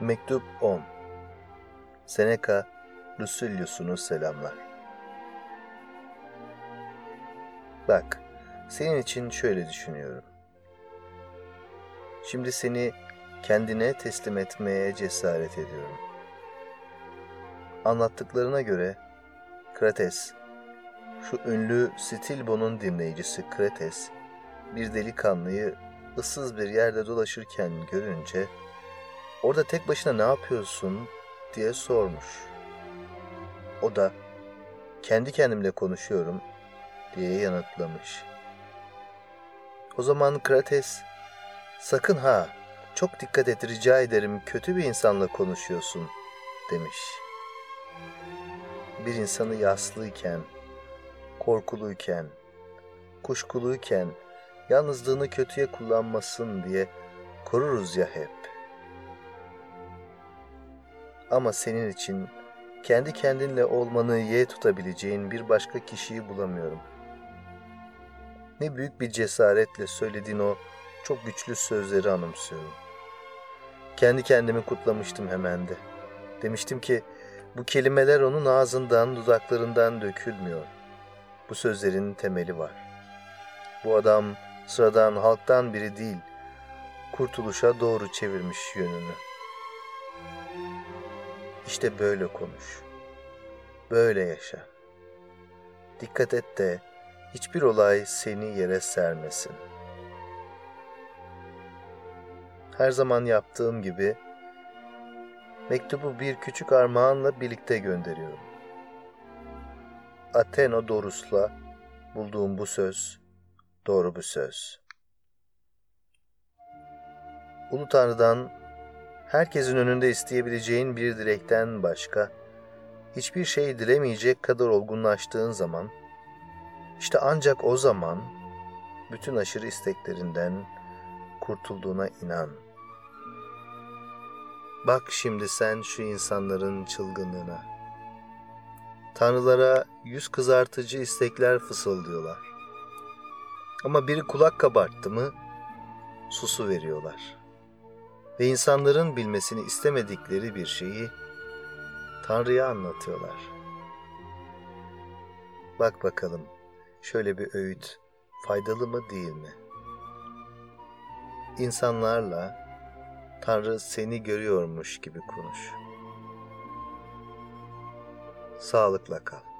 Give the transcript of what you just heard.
Mektup 10 Seneca Lucilius'unu selamlar. Bak, senin için şöyle düşünüyorum. Şimdi seni kendine teslim etmeye cesaret ediyorum. Anlattıklarına göre Krates, şu ünlü Stilbo'nun dinleyicisi Krates, bir delikanlıyı ıssız bir yerde dolaşırken görünce orada tek başına ne yapıyorsun diye sormuş. O da kendi kendimle konuşuyorum diye yanıtlamış. O zaman Krates sakın ha çok dikkat et rica ederim kötü bir insanla konuşuyorsun demiş. Bir insanı yaslıyken, korkuluyken, kuşkuluyken yalnızlığını kötüye kullanmasın diye koruruz ya hep. Ama senin için kendi kendinle olmanı ye tutabileceğin bir başka kişiyi bulamıyorum. Ne büyük bir cesaretle söylediğin o çok güçlü sözleri anımsıyorum. Kendi kendimi kutlamıştım hemen de. Demiştim ki bu kelimeler onun ağzından, dudaklarından dökülmüyor. Bu sözlerin temeli var. Bu adam sıradan halktan biri değil, kurtuluşa doğru çevirmiş yönünü. İşte böyle konuş. Böyle yaşa. Dikkat et de hiçbir olay seni yere sermesin. Her zaman yaptığım gibi mektubu bir küçük armağanla birlikte gönderiyorum. Athenodorus'la bulduğum bu söz doğru bir söz. Ulu Tanrı'dan herkesin önünde isteyebileceğin bir dilekten başka hiçbir şey dilemeyecek kadar olgunlaştığın zaman işte ancak o zaman bütün aşırı isteklerinden kurtulduğuna inan. Bak şimdi sen şu insanların çılgınlığına. Tanrılara yüz kızartıcı istekler fısıldıyorlar. Ama biri kulak kabarttı mı susu veriyorlar. Ve insanların bilmesini istemedikleri bir şeyi Tanrı'ya anlatıyorlar. Bak bakalım şöyle bir öğüt faydalı mı değil mi? İnsanlarla Tanrı seni görüyormuş gibi konuş. Sağlıkla kal.